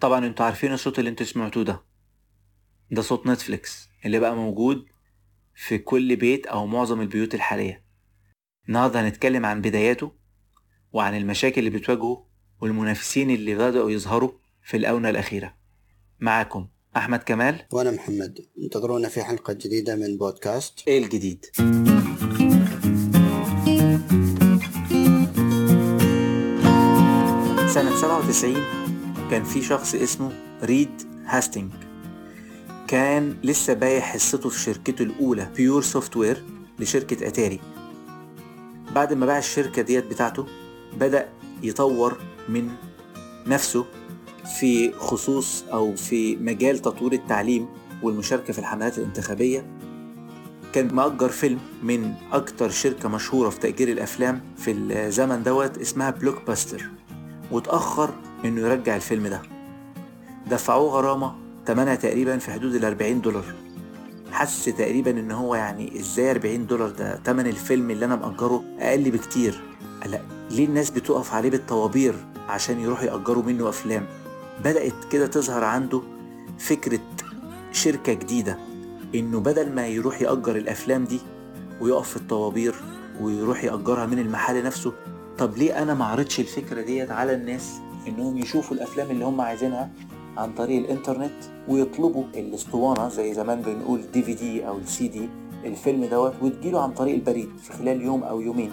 طبعا أنتوا عارفين الصوت اللي أنتوا سمعتوه ده. ده صوت نتفليكس اللي بقى موجود في كل بيت أو معظم البيوت الحالية. النهاردة هنتكلم عن بداياته وعن المشاكل اللي بتواجهه والمنافسين اللي بدأوا يظهروا في الآونة الأخيرة. معاكم أحمد كمال وأنا محمد. انتظرونا في حلقة جديدة من بودكاست إيه الجديد؟ سنة 97 كان في شخص اسمه Reed Hastings. كان لسه بايع حصته في شركته الأولى Pure Software لشركة أتاري. بعد ما باع الشركة ديت بتاعته بدأ يطور من نفسه في خصوص أو في مجال تطوير التعليم والمشاركة في الحملات الانتخابية. كان مأجر فيلم من أكتر شركة مشهورة في تأجير الأفلام في الزمن دوت اسمها Blockbuster وتأخر إنه يرجع الفيلم ده. دفعوه غرامة تمنها تقريبا في حدود ال 40 دولار. حس تقريبا إن هو يعني إزاي 40 دولار ده؟ تمن الفيلم اللي أنا مأجره أقل بكتير. لأ ليه الناس بتقف عليه بالطوابير عشان يروحوا يأجروا منه أفلام؟ بدأت كده تظهر عنده فكرة شركة جديدة إنه بدل ما يروح يأجر الأفلام دي ويقف في الطوابير ويروح يأجرها من المحل نفسه طب ليه أنا ما عرضش الفكرة ديت على الناس؟ إنهم يشوفوا الأفلام اللي هم عايزينها عن طريق الإنترنت ويطلبوا الأسطوانة زي زمان بنقول DVD أو السي دي الفيلم دوت وتجيله عن طريق البريد في خلال يوم أو يومين.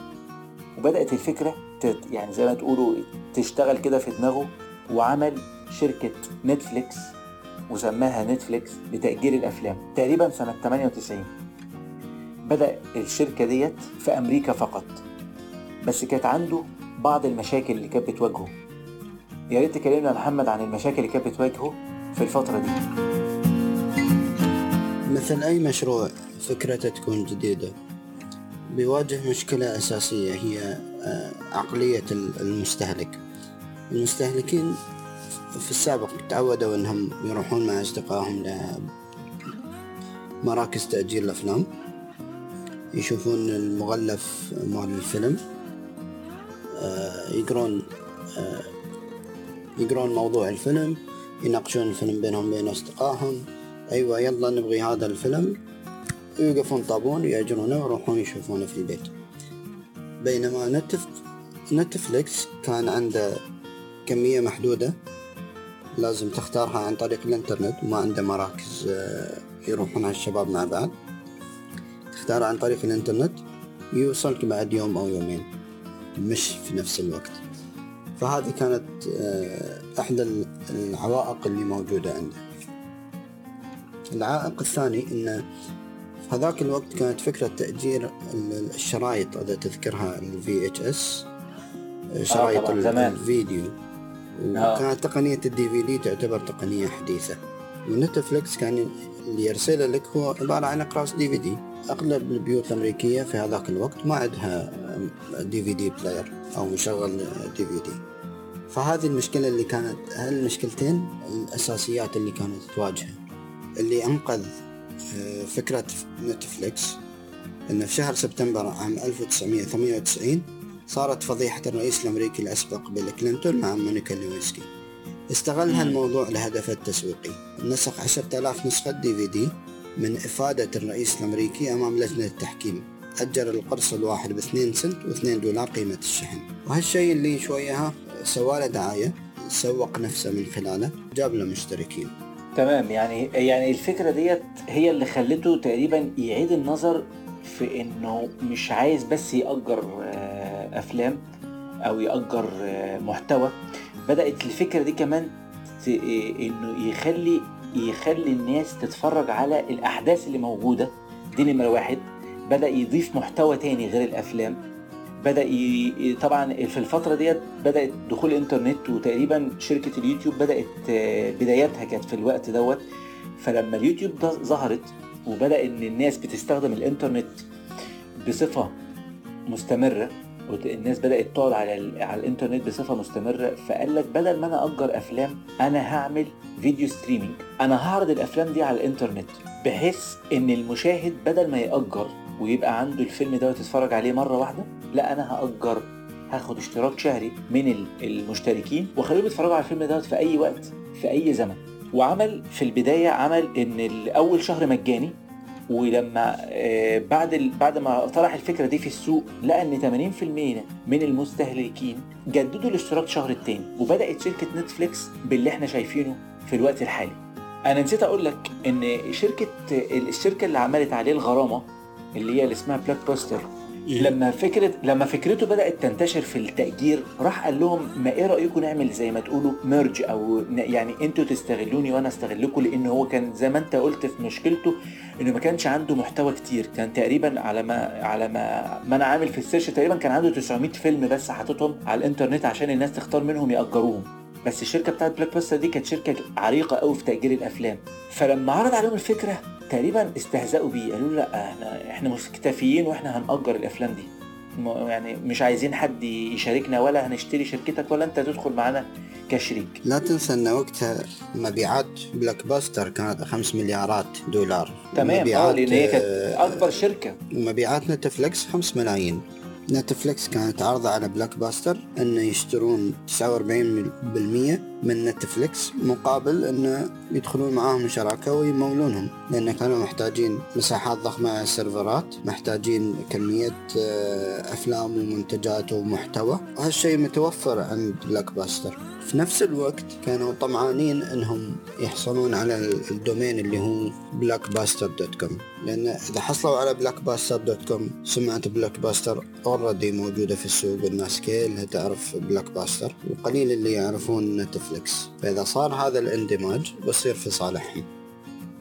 وبدأت الفكرة تت يعني زي ما تقولوا تشتغل كده في دماغه وعمل شركة نتفليكس وسماها نتفليكس لتأجير الأفلام تقريبا سنة 98 بدأ الشركة ديت في أمريكا فقط بس كانت عنده بعض المشاكل اللي كانت بتواجهه. يا ريت تكلمنا محمد عن المشاكل اللي كانت بتواجهه في الفترة دي. مثل أي مشروع فكرته تكون جديدة؟ بيواجه مشكلة أساسية هي آه، عقلية المستهلك. المستهلكين في السابق تعودوا أنهم يروحون مع أصدقائهم لمراكز تأجير الأفلام يشوفون المغلف مال الفيلم آه، يقرون آه، يقرون موضوع الفيلم يناقشون الفيلم بينهم بين أصدقائهم. أيوة يلا نبغي هذا الفيلم. ويوقفون طابون ويأجرونه ويروحون يشوفونه في البيت. بينما نتف... نتفليكس كان عنده كمية محدودة لازم تختارها عن طريق الإنترنت وما عنده مراكز آه، يروحونها الشباب مع بعض. تختارها عن طريق الإنترنت يوصلك بعد يوم أو يومين مش في نفس الوقت. فهذه كانت آه، إحدى العوائق اللي موجودة عنده العائق الثاني انه في هذاك الوقت كانت فكرة تأجير الشرايط إذا تذكرها ال VHS شرايط آه الفيديو. وكانت تقنية ال DVD تعتبر تقنية حديثة. ونتفلكس كان اللي يرسله لك هو عبارة عن أقراص DVD أغلب البيوت الأمريكية في هذاك الوقت ما عندها DVD player أو مشغل DVD فهذه المشكلة اللي كانت هالمشكلتين الأساسيات اللي كانت تواجهه اللي أنقذ آه، فكرة نتفليكس أن في شهر سبتمبر عام 1998 صارت فضيحة الرئيس الأمريكي الأسبق بيل كلينتون مع مونيكا لوينسكي استغل هالموضوع لهدفه التسويقي. نسخ عشرة آلاف نسخة DVD من إفادة الرئيس الأمريكي أمام لجنة التحكيم. أجر القرص الواحد باثنين سنت واثنين دولار قيمة الشحن. وهالشيء اللي شوية سواله دعاية سوق نفسه من خلاله جاب له مشتركين. تمام يعني يعني الفكرة ديت هي اللي خلته تقريبا يعيد النظر في إنه مش عايز بس يأجر آه، أفلام أو يأجر آه، محتوى. بدأت الفكرة دي كمان إنه يخلي يخلي الناس تتفرج على الأحداث اللي موجودة. دي نمرة واحد. بدأ يضيف محتوى تاني غير الأفلام. بدأ ي... طبعا في الفترة ديت بدأت دخول الإنترنت وتقريبا شركة اليوتيوب بدأت بداياتها كانت في الوقت دوت. فلما اليوتيوب ظهرت وبدأ إن الناس بتستخدم الإنترنت بصفة مستمرة والناس بدأت تقعد على على الإنترنت بصفة مستمرة فقال لك بدل ما أنا أجر أفلام أنا هعمل video streaming. أنا هعرض الأفلام دي على الإنترنت بحيث إن المشاهد بدل ما يأجر ويبقى عنده الفيلم ده وتتفرج عليه مرة واحدة لا أنا هأجر هاخد اشتراك شهري من المشتركين وأخليهم يتفرجوا على الفيلم دوت في أي وقت في أي زمن. وعمل في البداية عمل إن أول شهر مجاني. ولما آه، بعد بعد ما طرح الفكرة دي في السوق لقى إن 80% من المستهلكين جددوا الاشتراك شهر التاني وبدأت شركة نتفليكس باللي إحنا شايفينه في الوقت الحالي. أنا نسيت أقول لك إن شركة الشركة اللي عملت عليه الغرامة اللي هي اللي اسمها Blockbuster لما فكره لما فكرته بدأت تنتشر في التأجير راح قال لهم ما إيه رأيكم نعمل زي ما تقولوا merge أو يعني أنتوا تستغلوني وأنا أستغلكم؟ لأن هو كان زي ما أنت قلت في مشكلته إنه ما كانش عنده محتوى كتير. كان تقريبا على ما على ما ما أنا عامل في ال search تقريبا كان عنده 900 فيلم بس حاططهم على الإنترنت عشان الناس تختار منهم يأجروهم. بس الشركة بتاعت Blockbuster دي كانت شركة عريقة قوي في تأجير الأفلام. فلما عرض عليهم الفكرة تقريبا استهزأوا بيه. قالوا لا إحنا إحنا مكتفيين وإحنا هنأجر الأفلام دي. يعني مش عايزين حد يشاركنا ولا هنشتري شركتك ولا انت تدخل معانا كشريك. لا تنسى ان وقتها مبيعات Blockbuster كانت 5 مليارات دولار. تمام. آه لأن هي كانت أكبر شركة. مبيعات نتفلكس 5 ملايين. نتفليكس كانت عارضة على Blockbuster انه يشترون 49% من نتفليكس مقابل انه يدخلون معاهم شراكة ويمولونهم. لأن كانوا محتاجين مساحات ضخمة على السيرفرات محتاجين كمية آه، أفلام ومنتجات ومحتوى. وهالشيء متوفر عند Blockbuster في نفس الوقت كانوا طمعانين إنهم يحصلون على ال domain اللي هو blockbuster.com لأن إذا حصلوا على blockbuster.com سمعة Blockbuster already موجودة في السوق الناس كلها تعرف Blockbuster وقليل اللي يعرفون نتفليكس فإذا صار هذا الاندماج بصير في صالحهم.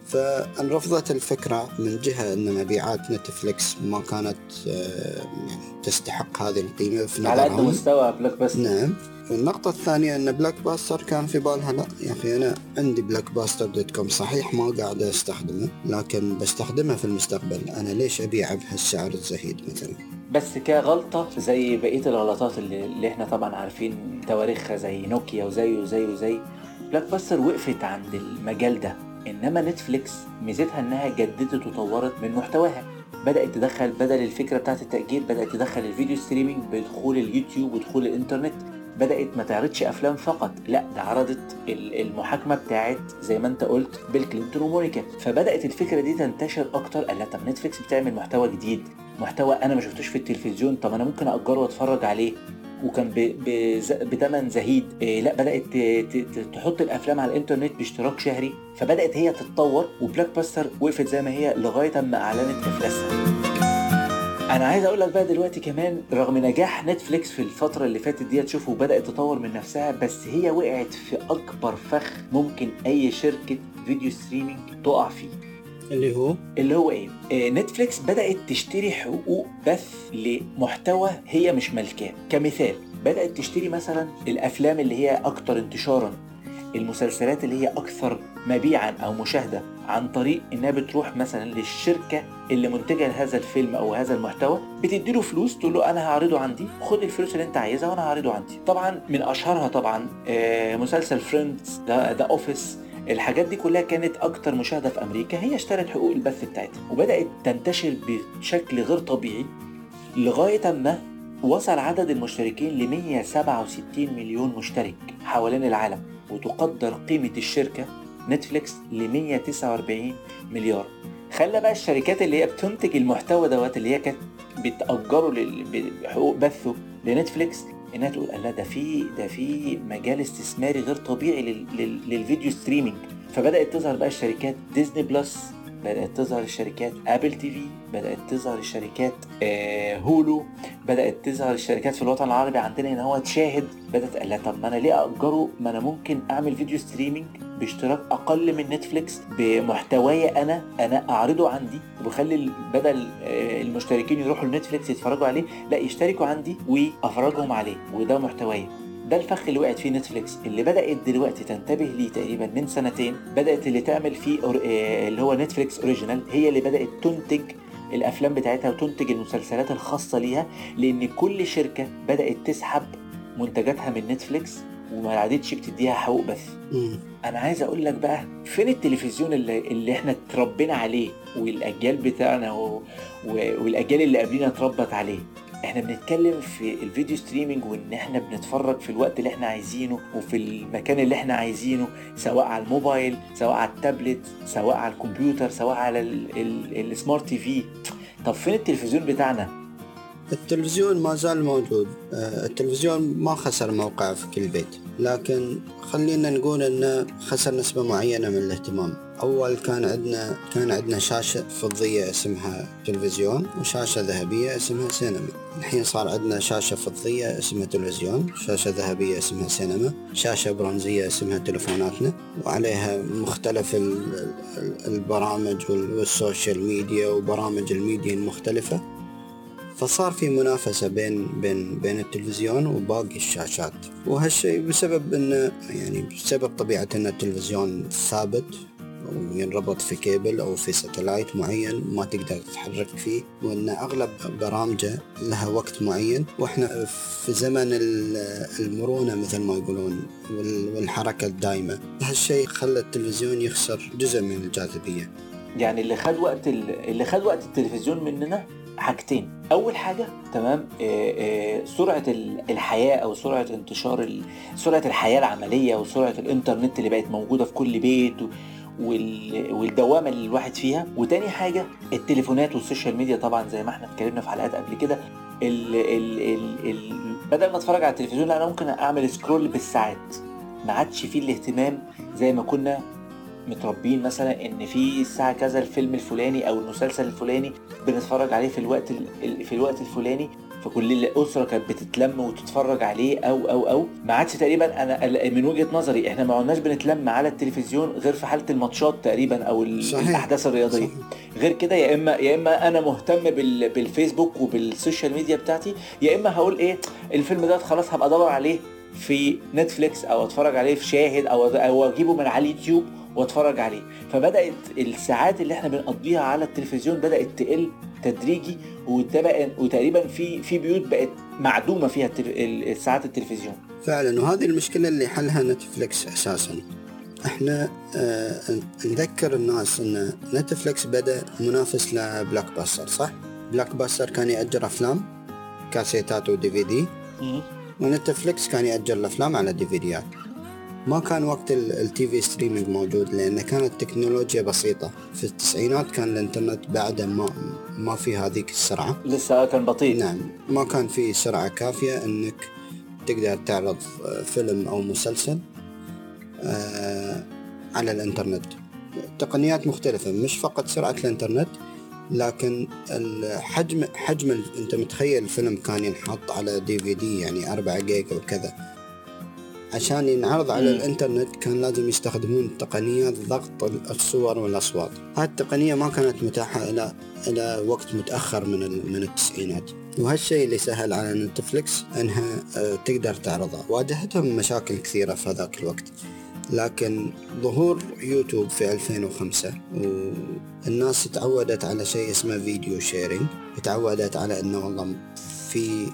فانرفضت الفكرة من جهة أن مبيعات نتفليكس ما كانت آه، يعني تستحق هذه القيمة في نظرهم على قد مستوى Blockbuster نعم. والنقطة الثانية أن Blockbuster كان في بالها لا يا أخي أنا عندي Blockbuster dot com صحيح ما قاعد أستخدمه لكن بستخدمه في المستقبل. أنا ليش أبيعه بهالسعر الزهيد مثلا؟ بس كغلطة زي بقية الغلطات اللي, اللي إحنا طبعا عارفين تواريخها زي نوكيا وزي وزي وزي. Blockbuster وقفت عند المجال ده. إنما نتفليكس ميزتها إنها جددت وطورت من محتواها. بدأت تدخل بدل الفكرة بتاعت التاجير بدأت تدخل ال video streaming بدخول اليوتيوب ودخول الإنترنت. بدأت ما تعرضش أفلام فقط لا ده عرضت المحاكمة بتاعت زي ما أنت قلت بيل كلينتون ومونيكا. فبدأت الفكرة دي تنتشر أكتر قال لا طب نتفليكس بتعمل محتوى جديد محتوى أنا ما شفتوش في التلفزيون طب أنا ممكن اجره وأتفرج عليه. وكان بثمن زهيد. إيه لا بدأت تحط الأفلام على الإنترنت باشتراك شهري. فبدأت هي تتطور و Blockbuster وقفت زي ما هي لغاية أما أعلنت إفلاسها. أنا عايز أقول لك بقى دلوقتي كمان رغم نجاح نتفليكس في الفترة اللي فاتت دي تشوفه بدأت تطور من نفسها بس هي وقعت في أكبر فخ ممكن أي شركة video streaming تقع فيه. اللي هو؟ اللي هو إيه؟ آه نتفليكس بدأت تشتري حقوق بث لمحتوى هي مش ملكاه. كمثال بدأت تشتري مثلا الأفلام اللي هي أكتر انتشارا المسلسلات اللي هي أكثر مبيعا أو مشاهدة عن طريق إنها بتروح مثلا للشركة اللي منتجة لهذا الفيلم أو هذا المحتوى بتدي له فلوس تقول له أنا هعرضه عندي خد الفلوس اللي أنت عايزها وأنا هعرضه عندي. طبعا من أشهرها طبعا آه، مسلسل Friends The Office الحاجات دي كلها كانت أكتر مشاهدة في أمريكا هي اشترت حقوق البث بتاعتها. وبدأت تنتشر بشكل غير طبيعي لغاية اما وصل عدد المشتركين ل 167 مليون مشترك حوالين العالم وتقدر قيمة الشركة نتفليكس ل 149 مليار. خلى بقى الشركات اللي هي بتنتج المحتوى دوت اللي هي كانت بتأجره بحقوق بثه لنتفليكس إنها تقول لا ده في ده في مجال استثماري غير طبيعي لل video streaming. فبدأت تظهر بقى الشركات ديزني بلس بدأت تظهر الشركات آبل تي في بدأت تظهر الشركات آه هولو بدأت تظهر الشركات في الوطن العربي عندنا إن هو تشاهد. بدأت قال طب ما أنا ليه أجره؟ ما أنا ممكن أعمل video streaming باشتراك أقل من نتفليكس بمحتواي أنا أنا أعرضه عندي وبخلي بدل آه المشتركين يروحوا لنتفليكس يتفرجوا عليه لا يشتركوا عندي وأفرجهم عليه وده محتواي. ده الفخ اللي وقعت فيه نتفليكس اللي بدأت دلوقتي تنتبه ليه تقريبا من سنتين بدأت اللي تعمل فيه آه، اللي هو نتفليكس original هي اللي بدأت تنتج الأفلام بتاعتها وتنتج المسلسلات الخاصة ليها لأن كل شركة بدأت تسحب منتجاتها من نتفليكس وما عادتش بتديها حقوق بث أنا عايز أقول لك بقى فين التلفزيون اللي, اللي إحنا اتربينا عليه؟ والأجيال بتاعنا و... والأجيال اللي قبلنا اتربت عليه. إحنا بنتكلم في ال video streaming وإن إحنا بنتفرج في الوقت اللي إحنا عايزينه وفي المكان اللي إحنا عايزينه سواء على الموبايل سواء على التابلت سواء على الكمبيوتر سواء على السمارت تي في طب فين التلفزيون بتاعنا؟ التلفزيون ما زال موجود. آه، التلفزيون ما خسر موقع في كل بيت لكن خلينا نقول إنه خسر نسبة معينة من الاهتمام. أول كان عندنا كان عندنا شاشة فضية اسمها تلفزيون وشاشة ذهبية اسمها سينما. الحين صار عندنا شاشة فضية اسمها تلفزيون شاشة ذهبية اسمها سينما شاشة برونزية اسمها تلفوناتنا وعليها مختلف البرامج وال social media وبرامج الميديا المختلفة. فصار في منافسة بين بين بين التلفزيون وباقي الشاشات. وهالشيء بسبب انه يعني بسبب طبيعة إن التلفزيون ثابت وينربط في كيبل أو في ساتلايت معين ما تقدر تتحرك فيه وإن أغلب برامجه لها وقت معين. وإحنا في زمن المرونة مثل ما يقولون والحركة الدائمه هالشيء خلى التلفزيون يخسر جزء من الجاذبية. يعني اللي خد وقت اللي خد وقت التلفزيون مننا حاجتين. أول حاجة تمام آه، آه، سرعة الحياة أو سرعة انتشار سرعة الحياة العملية وسرعه الإنترنت اللي بقت موجودة في كل بيت والدوامة اللي الواحد فيها. وتاني حاجة التليفونات وال social media طبعا زي ما إحنا اتكلمنا في حلقات قبل كده ال ال ال ال بدل ما اتفرج على التلفزيون أنا ممكن أعمل سكرول بالساعات. ما عادش فيه الاهتمام زي ما كنا متربين مثلا إن في الساعة كذا الفيلم الفلاني أو المسلسل الفلاني بنتفرج عليه في الوقت في الوقت الفلاني فكل الأسرة كانت بتتلم وتتفرج عليه أو أو أو ما عادش تقريبا أنا من وجهة نظري إحنا ما عدناش بنتلم على التلفزيون غير في حالة الماتشات تقريبا أو صحيح. الأحداث الرياضية صحيح. غير كده يا إما يا إما أنا مهتم بالفيسبوك وبال social media بتاعتي يا إما هقول إيه الفيلم ده خلاص هبقى أدور عليه في نتفليكس أو أتفرج عليه في شاهد أو أو أجيبه من على اليوتيوب واتفرج عليه. فبدأت الساعات اللي إحنا بنقضيها على التلفزيون بدأت تقل تدريجي وتقريبا في في بيوت بقت معدومة فيها ساعات التلفزيون. فعلا وهذه المشكلة اللي حلها نتفليكس أساسا. إحنا آه نذكر الناس إن نتفليكس بدأ منافس لبلوكباستر صح؟ بلوكباستر كان يأجر أفلام كاسيتات و DVD. ونتفليكس كان يأجر الأفلام على ديفيديات ما كان وقت ال TV streaming موجود لأن كانت التكنولوجيا بسيطة. في التسعينات كان الإنترنت بعده ما ما في هذيك السرعة. لسه كان بطيء. نعم ما كان في سرعة كافية إنك تقدر تعرض فيلم أو مسلسل آه، على الإنترنت. تقنيات مختلفة مش فقط سرعة الإنترنت لكن الحجم حجم أنت متخيل الفيلم كان ينحط على دي في دي يعني 4 جيجا وكذا. عشان ينعرض على. الإنترنت كان لازم يستخدمون تقنيات ضغط الصور والأصوات. هذه التقنية ما كانت متاحة إلى إلى وقت متأخر من من التسعينات. وهالشيء اللي سهل على نتفلكس إنها آه، تقدر تعرضها. واجهتهم مشاكل كثيرة في هذاك الوقت. لكن ظهور يوتيوب في 2005 والناس تعودت على شيء اسمه video sharing. تعودت على إنه والله في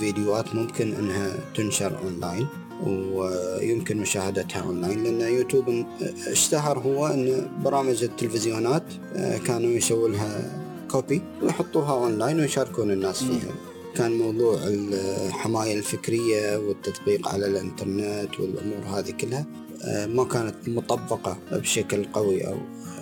فيديوهات ممكن إنها تنشر أونلاين. ويمكن مشاهدتها أونلاين لأن يوتيوب اشتهر هو أن برامج التلفزيونات آه، كانوا يسووا لها copy ويحطوها أونلاين ويشاركون الناس فيها. كان موضوع الحماية الفكرية والتطبيق على الإنترنت والأمور هذه كلها. ما كانت مطبقة بشكل قوي أو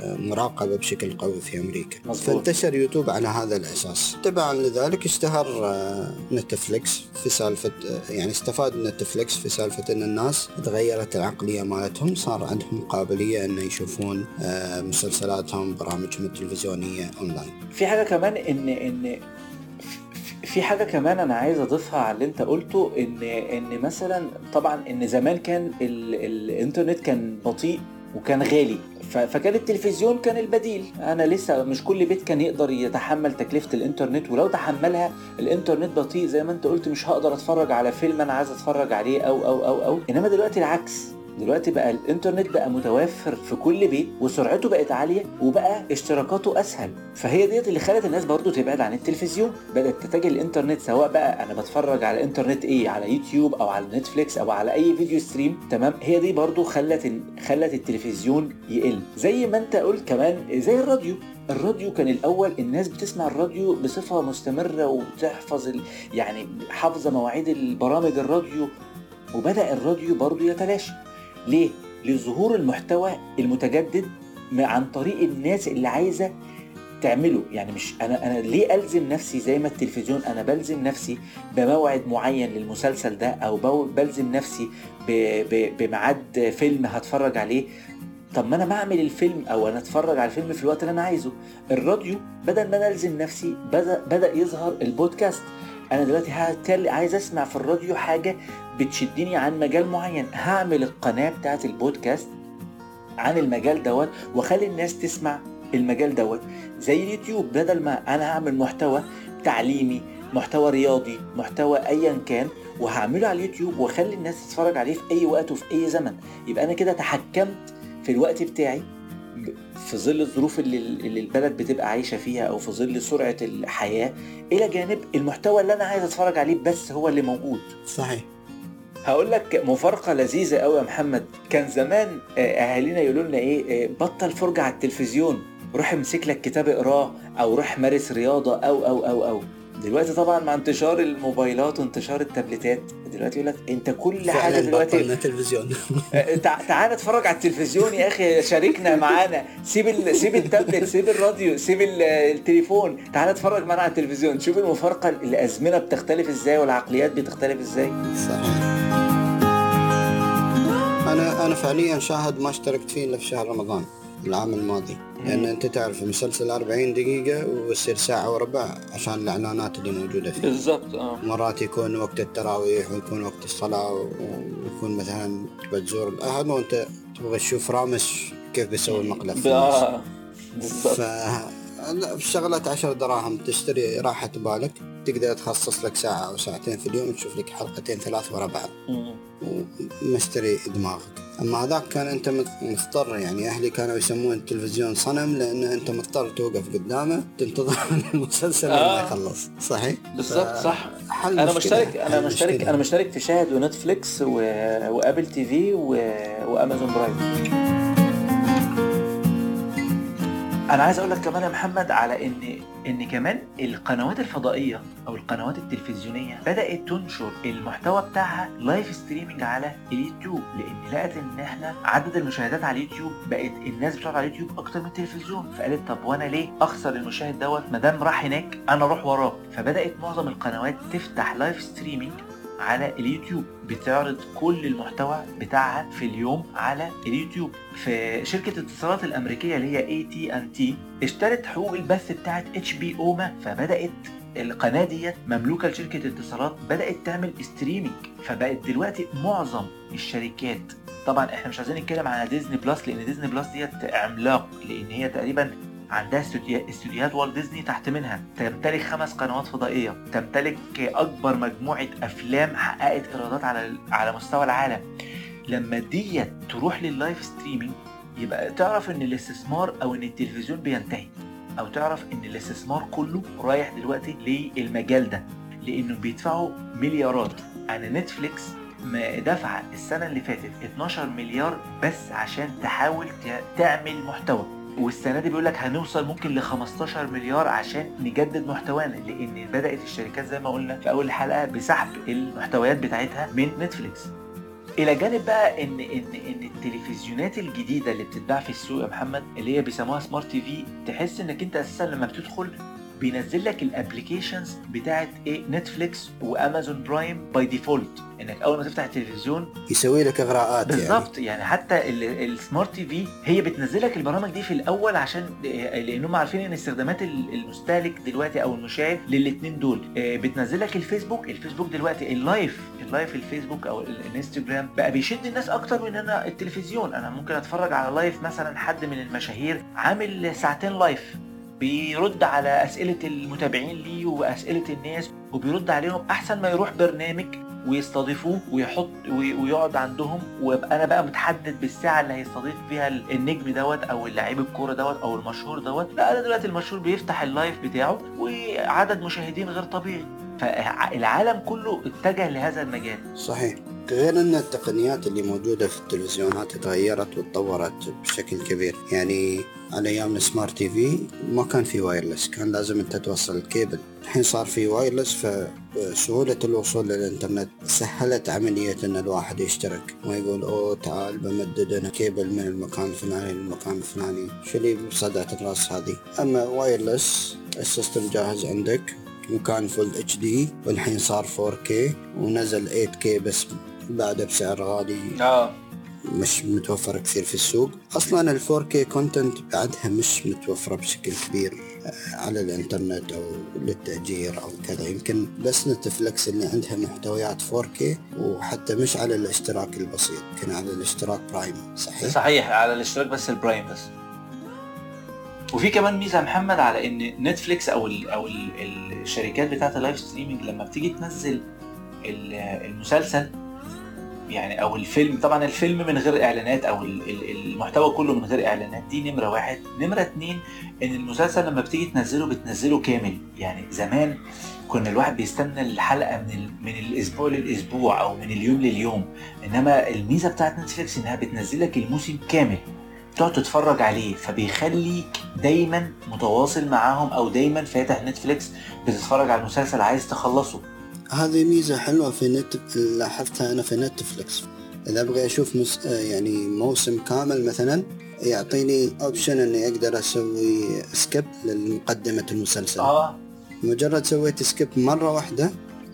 مراقبة بشكل قوي في أمريكا. مزبوط. فانتشر يوتيوب على هذا الأساس. تبعا لذلك اشتهر آه، نتفليكس في سالفة آه، يعني استفاد نتفليكس في سالفة أن الناس تغيرت العقلية مالتهم صار عندهم قابلية أن يشوفون آه، مسلسلاتهم برامجهم التلفزيونية أونلاين. في حاجة كمان إن إن في حاجة كمان أنا عايز أضيفها على اللي أنت قلته إن إن مثلا طبعا إن زمان كان ال... الإنترنت كان بطيء وكان غالي فكان التلفزيون كان البديل. أنا لسه مش كل بيت كان يقدر يتحمل تكلفة الإنترنت ولو تحملها الإنترنت بطيء زي ما أنت قلت مش هقدر أتفرج على فيلم أنا عايز أتفرج عليه أو أو أو أو. إنما دلوقتي العكس. دلوقتي بقى الإنترنت بقى متوفر في كل بيت وسرعته بقت عالية وبقى اشتراكاته أسهل. فهي ديت اللي خلت الناس برضو تبعد عن التلفزيون. بدأت تتجه الإنترنت سواء بقى أنا بتفرج على الانترنت إيه على يوتيوب أو على نتفليكس أو على أي video stream تمام؟ هي دي برضو خلت خلت التلفزيون يقل. زي ما أنت قلت كمان زي الراديو. الراديو كان الأول الناس بتسمع الراديو بصفة مستمرة وتحفظ ال... يعني حافظة مواعيد البرامج الراديو. وبدأ الراديو برضو يتلاشى. ليه؟ لظهور المحتوى المتجدد عن طريق الناس اللي عايزة تعمله. يعني مش أنا أنا ليه ألزم نفسي زي ما التلفزيون أنا بلزم نفسي بموعد معين للمسلسل ده أو بلزم نفسي بميعاد فيلم هتفرج عليه؟ طب ما أنا ما اعمل الفيلم أو أنا أتفرج على الفيلم في الوقت اللي أنا عايزه. الراديو بدل ما أنا ألزم نفسي بدا بدأ يظهر البودكاست. أنا دلوقتي عايز أسمع في الراديو حاجة بتشدني عن مجال معين. هعمل القناة بتاعت البودكاست عن المجال دوت وأخلي الناس تسمع المجال دوت. زي اليوتيوب بدل ما أنا هعمل محتوى تعليمي محتوى رياضي محتوى ايا كان وهعمله على اليوتيوب وأخلي الناس تتفرج عليه في أي وقت وفي أي زمن. يبقى أنا كده تحكمت في الوقت بتاعي. في ظل الظروف اللي, اللي البلد بتبقى عايشة فيها أو في ظل سرعة الحياة إلى جانب المحتوى اللي أنا عايز أتفرج عليه بس هو اللي موجود. صحيح. هقول لك مفارقة لذيذة قوي يا محمد. كان زمان أهالينا يقولوا لنا إيه بطل فرجة على التلفزيون. روح امسك لك كتاب اقراه أو روح مارس رياضة أو أو أو أو. دلوقتي طبعا مع انتشار الموبايلات وانتشار التابلتات دلوقتي يقول لك أنت كل حاجة دلوقتي تلفزيون. تعال اتفرج على التلفزيون يا أخي شاركنا معانا. سيب ال... سيب التابلت سيب الراديو سيب التليفون. تعال اتفرج معانا على التلفزيون. شوف المفارقة الأزمنة بتختلف إزاي والعقليات بتختلف إزاي. صحيح أنا أنا فعليا شاهد ما اشتركت فيه إلا في شهر رمضان العام الماضي. لأن أنت تعرف المسلسل 40 دقيقة ويصير ساعة وربع عشان الإعلانات اللي موجودة فيه. بالضبط آه. مرات يكون وقت التراويح ويكون وقت الصلاة ويكون مثلا تبغى تزور الأهل وأنت تبغى تشوف رامش كيف بيسوي المقلب آه بالضبط شغلة عشر دراهم تشتري راحة بالك تقدر تخصص لك ساعة أو ساعتين في اليوم تشوف لك حلقتين ثلاث ورا بعض ومشتري دماغك أما هذاك كان أنت مضطر يعني أهلي كانوا يسمون التلفزيون صنم لأنه أنت مضطر توقف قدامه تنتظر المسلسل آه. ما يخلص صحيح؟ بالضبط صح أنا مشترك أنا مشترك مشكلة. أنا مشترك في شاهد ونتفليكس و... وأبل تي في و... وأمازون برايم أنا عايز أقول لك كمان يا محمد على إن إن كمان القنوات الفضائية أو القنوات التلفزيونية بدأت تنشر المحتوى بتاعها live streaming على اليوتيوب لأن لقت إن إحنا عدد المشاهدات على اليوتيوب بقت الناس بتقعد على اليوتيوب أكتر من التلفزيون. فقالت طب وأنا ليه أخسر المشاهد دوت؟ ما دام راح هناك أنا أروح وراه. فبدأت معظم القنوات تفتح live streaming على اليوتيوب بتعرض كل المحتوى بتاعها في اليوم على اليوتيوب. في شركة الاتصالات الأمريكية اللي هي AT&T اشترت حقوق البث بتاعت أو ما فبدأت القناة ديت مملوكة لشركة اتصالات بدأت تعمل streaming فبقت دلوقتي معظم الشركات. طبعا إحنا مش عايزين نتكلم على ديزني بلس لأن ديزني بلس ديت عملاق لأن هي تقريبا عندها استوديوهات والت ديزني تحت منها. تمتلك خمس قنوات فضائية. تمتلك أكبر مجموعة أفلام حققت إيرادات على على مستوى العالم. لما ديت تروح لل live streaming يبقى تعرف إن الاستثمار أو إن التلفزيون بينتهي. أو تعرف إن الاستثمار كله رايح دلوقتي للمجال ده. لأنه بيدفعوا مليارات. أنا نتفليكس دفع السنة اللي فاتت 12 مليار بس عشان تحاول تعمل محتوى. والسنة دي بيقول لك هنوصل ممكن ل 15 مليار عشان نجدد محتوانا لأن بدأت الشركات زي ما قلنا في أول الحلقة بسحب المحتويات بتاعتها من نتفليكس. إلى جانب بقى إن إن إن التلفزيونات الجديدة اللي بتتباع في السوق يا محمد اللي هي بيسموها smart TV تحس إنك أنت أساسا لما بتدخل بينزل لك ال applications بتاعت إيه؟ نتفليكس وامازون برايم by default. إنك أول ما تفتح التلفزيون يسوي لك إغراءات بالظبط. يعني, يعني حتى ال smart TV هي بتنزل لك البرامج دي في الأول عشان لانهم عارفين إن استخدامات المستهلك دلوقتي أو المشاهد للاثنين دول. بتنزل لك الفيسبوك. الفيسبوك دلوقتي ال live ال live الفيسبوك أو الإنستجرام بقى بيشد الناس أكتر من أنا التلفزيون. أنا ممكن أتفرج على live مثلا حد من المشاهير عامل ساعتين live بيرد على أسئلة المتابعين ليه وأسئلة الناس وبيرد عليهم أحسن ما يروح برنامج ويستضيفوه ويحط ويقعد عندهم ويبقى أنا بقى متحدد بالساعة اللي هيستضيف فيها النجم دوت أو اللعيب الكورة دوت أو المشهور دوت. لا أنا دلوقتي المشهور بيفتح ال live بتاعه وعدد مشاهدين غير طبيعي. فالعالم كله اتجه لهذا المجال. صحيح. غير أن التقنيات اللي موجودة في التلفزيونات تغيرت وتطورت بشكل كبير. يعني على أيام ال smart TV ما كان في wireless كان لازم أنت توصل الكيبل. الحين صار في wireless فسهولة الوصول للإنترنت سهلت عملية إن الواحد يشترك. ما يقول أوه تعال بمدد أنا كيبل من المكان الفلاني للمكان الفلاني. شو اللي بصدعة الراس هذه؟ أما wireless ال system جاهز عندك. وكان full HD والحين صار 4K ونزل 8K بس بعده بسعر غالي. آه. مش متوفر كثير في السوق. أصلا ال 4K content بعدها مش متوفرة بشكل كبير آه، على الإنترنت أو للتأجير أو كذا. يمكن بس نتفلكس اللي عندها محتويات 4K وحتى مش على الاشتراك البسيط يمكن على الاشتراك prime صحيح؟ صحيح على الاشتراك بس ال prime بس. وفي كمان ميزة محمد على إن نتفليكس أو ال أو ال الشركات بتاعت ال live streaming لما بتيجي تنزل المسلسل يعني أو الفيلم طبعا الفيلم من غير إعلانات أو المحتوى كله من غير إعلانات دي نمرة واحد. نمرة اتنين إن المسلسل لما بتيجي تنزله بتنزله كامل. يعني زمان كنا الواحد بيستنى الحلقة من من الأسبوع للأسبوع أو من اليوم لليوم. إنما الميزة بتاعت نتفليكس إنها بتنزل لك الموسم كامل. تقعد تتفرج عليه فبيخليك دايما متواصل معاهم أو دايما فاتح نتفليكس بتتفرج على المسلسل عايز تخلصه. هذه ميزة حلوة في نت لاحظتها أنا في نتفليكس إذا أبغى أشوف مس... يعني موسم كامل مثلا يعطيني option إني أقدر أسوي skip لمقدمة المسلسل. آه. مجرد سويت skip مرة واحدة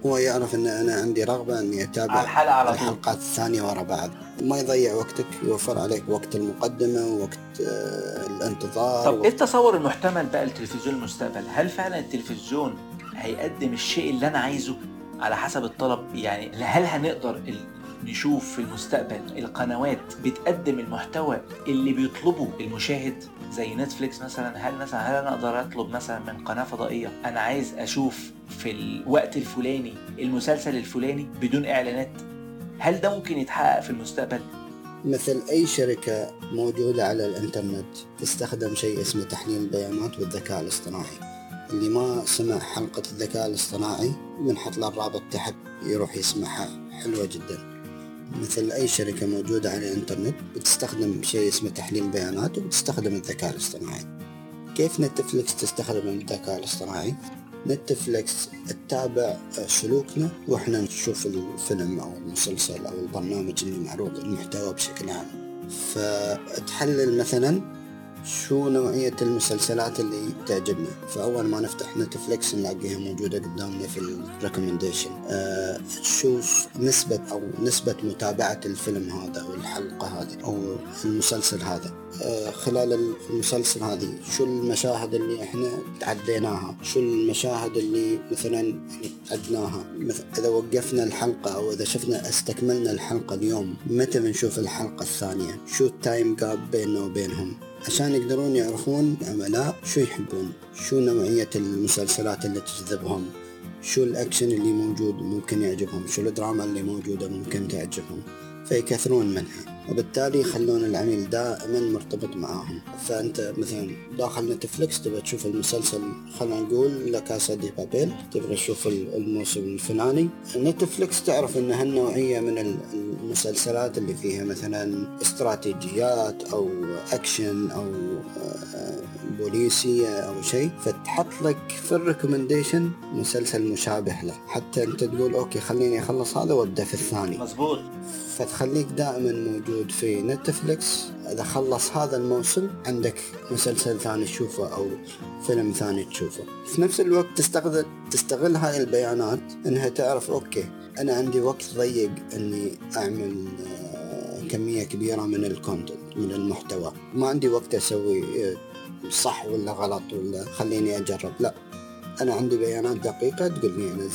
هو يعرف إن أنا عندي رغبة إني أتابع على الحلقات الثانية ورا بعض. ما يضيع وقتك يوفر عليك وقت المقدمة ووقت آه الانتظار. طب إيه التصور المحتمل بقى لتلفزيون المستقبل؟ هل فعلا التلفزيون هيقدم الشيء اللي أنا عايزه؟ على حسب الطلب يعني هل هنقدر نشوف في المستقبل القنوات بتقدم المحتوى اللي بيطلبه المشاهد؟ زي نتفليكس مثلا هل مثلا هل أنا أقدر أطلب مثلا من قناة فضائية أنا عايز أشوف في الوقت الفلاني المسلسل الفلاني بدون إعلانات؟ هل ده ممكن يتحقق في المستقبل؟ مثل أي شركة موجودة على الإنترنت تستخدم شيء اسمه تحليل البيانات والذكاء الاصطناعي. اللي ما سمع حلقة الذكاء الاصطناعي بنحط له الرابط تحت يروح يسمعها. حلوة جدا. مثل أي شركة موجودة على الإنترنت بتستخدم شيء اسمه تحليل بيانات وبتستخدم الذكاء الاصطناعي. كيف نتفليكس تستخدم الذكاء الاصطناعي؟ نتفليكس تتابع سلوكنا وإحنا نشوف الفيلم أو المسلسل أو البرنامج اللي معروض المحتوى بشكل عام. فتحلل مثلا شو نوعية المسلسلات اللي تعجبني؟ فأول ما نفتح نتفليكس نلاقيها موجودة قدامنا في ال recommendation آه شو نسبة أو نسبة متابعة الفيلم هذا أو الحلقة هذه أو المسلسل هذا؟ آه خلال المسلسل هذه شو المشاهد اللي إحنا تعديناها؟ شو المشاهد اللي مثلا عدناها؟ مثلا إذا وقفنا الحلقة أو إذا شفنا استكملنا الحلقة اليوم متى بنشوف الحلقة الثانية؟ شو ال time gap بيننا وبينهم؟ عشان يقدرون يعرفون العملاء شو يحبون؟ شو نوعية المسلسلات اللي تجذبهم؟ شو الأكشن اللي موجود ممكن يعجبهم؟ شو الدراما اللي موجودة ممكن تعجبهم؟ فيكثرون منها. وبالتالي يخلون العميل دائما مرتبط معاهم. فأنت مثلا داخل نتفلكس تبغى تشوف المسلسل خلينا نقول La Casa de Papel تبغى تشوف الموسم الفلاني. نتفلكس تعرف إن هالنوعية من المسلسلات اللي فيها مثلا استراتيجيات أو أكشن أو آه، بوليسية أو شيء فتحط لك في ال recommendation مسلسل مشابه له حتى أنت تقول okay خليني أخلص هذا وأبدأ في الثاني. مزبوط. فتخليك دائما موجود في نتفلكس إذا خلص هذا الموسم عندك مسلسل ثاني تشوفه أو فيلم ثاني تشوفه. في نفس الوقت تستغل تستغل هاي البيانات إنها تعرف okay أنا عندي وقت ضيق إني أعمل آه، كمية كبيرة من ال content من المحتوى. ما عندي وقت أسوي آه، صح ولا غلط ولا خليني أجرب. لا أنا عندي بيانات دقيقة تقول لي أنا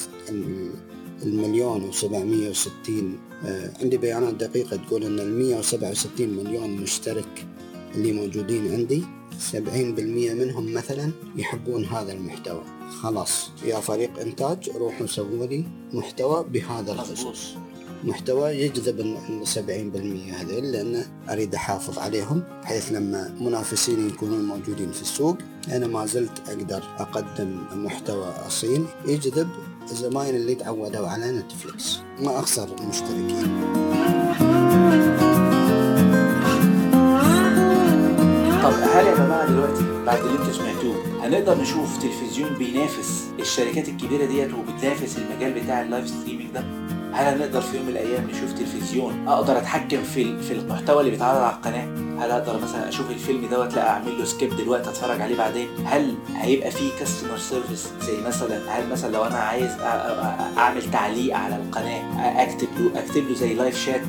المليون وسبعمية وستين آه، عندي بيانات دقيقة تقول أن المية وسبعة وستين مليون مشترك اللي موجودين عندي سبعين بالمية منهم مثلا يحبون هذا المحتوى. خلاص يا فريق إنتاج روحوا سووا لي محتوى بهذا الخصوص. محتوى يجذب السبعين بالمية هذيل لأن أريد أحافظ عليهم بحيث لما منافسين يكونون موجودين في السوق أنا ما زلت أقدر أقدم محتوى أصيل يجذب الزباين اللي تعودوا على نتفليكس ما أخسر المشتركين طب هل يا جماعة دلوقتي بعد اللي أنتوا سمعتوه هنقدر نشوف تلفزيون بينافس الشركات الكبيرة ديت وبتنافس المجال بتاع ال live streaming ده؟ هل هنقدر في يوم من الأيام نشوف تلفزيون أقدر أتحكم في في المحتوى اللي بيتعرض على القناة؟ هل أقدر مثلا أشوف الفيلم دوت لا أعمل له skip دلوقتي أتفرج عليه بعدين؟ هل هيبقى فيه customer service زي مثلا هل مثلا لو أنا عايز أعمل تعليق على القناة أكتب له أكتب له زي live chat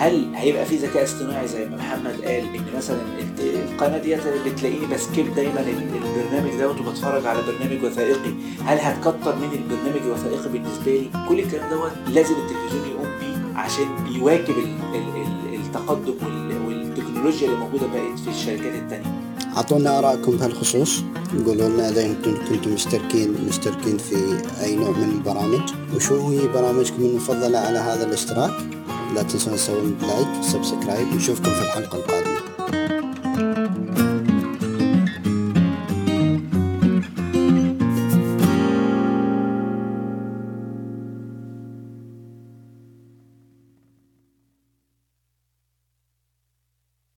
هل هيبقى في ذكاء اصطناعي زي ما محمد قال إن مثلا القناة ديت اللي بتلاقيني ب skip دايما ال- البرنامج دوت وبتفرج على برنامج وثائقي هل هتكتر من البرنامج الوثائقي بالنسبة لي؟ كل الكلام دوت لازم التلفزيون يقوم بيه عشان يواكب ال- ال- ال- التقدم وال- والتكنولوجيا اللي موجودة بقت في الشركات التانية. أعطونا آرائكم بهالخصوص قولوا لنا إذا أنتم كنتم مشتركين مشتركين في أي نوع من البرامج؟ وشو هي برامجكم المفضلة على هذا الاشتراك؟ لا تنسون تسوون like subscribe نشوفكم في الحلقة القادمة.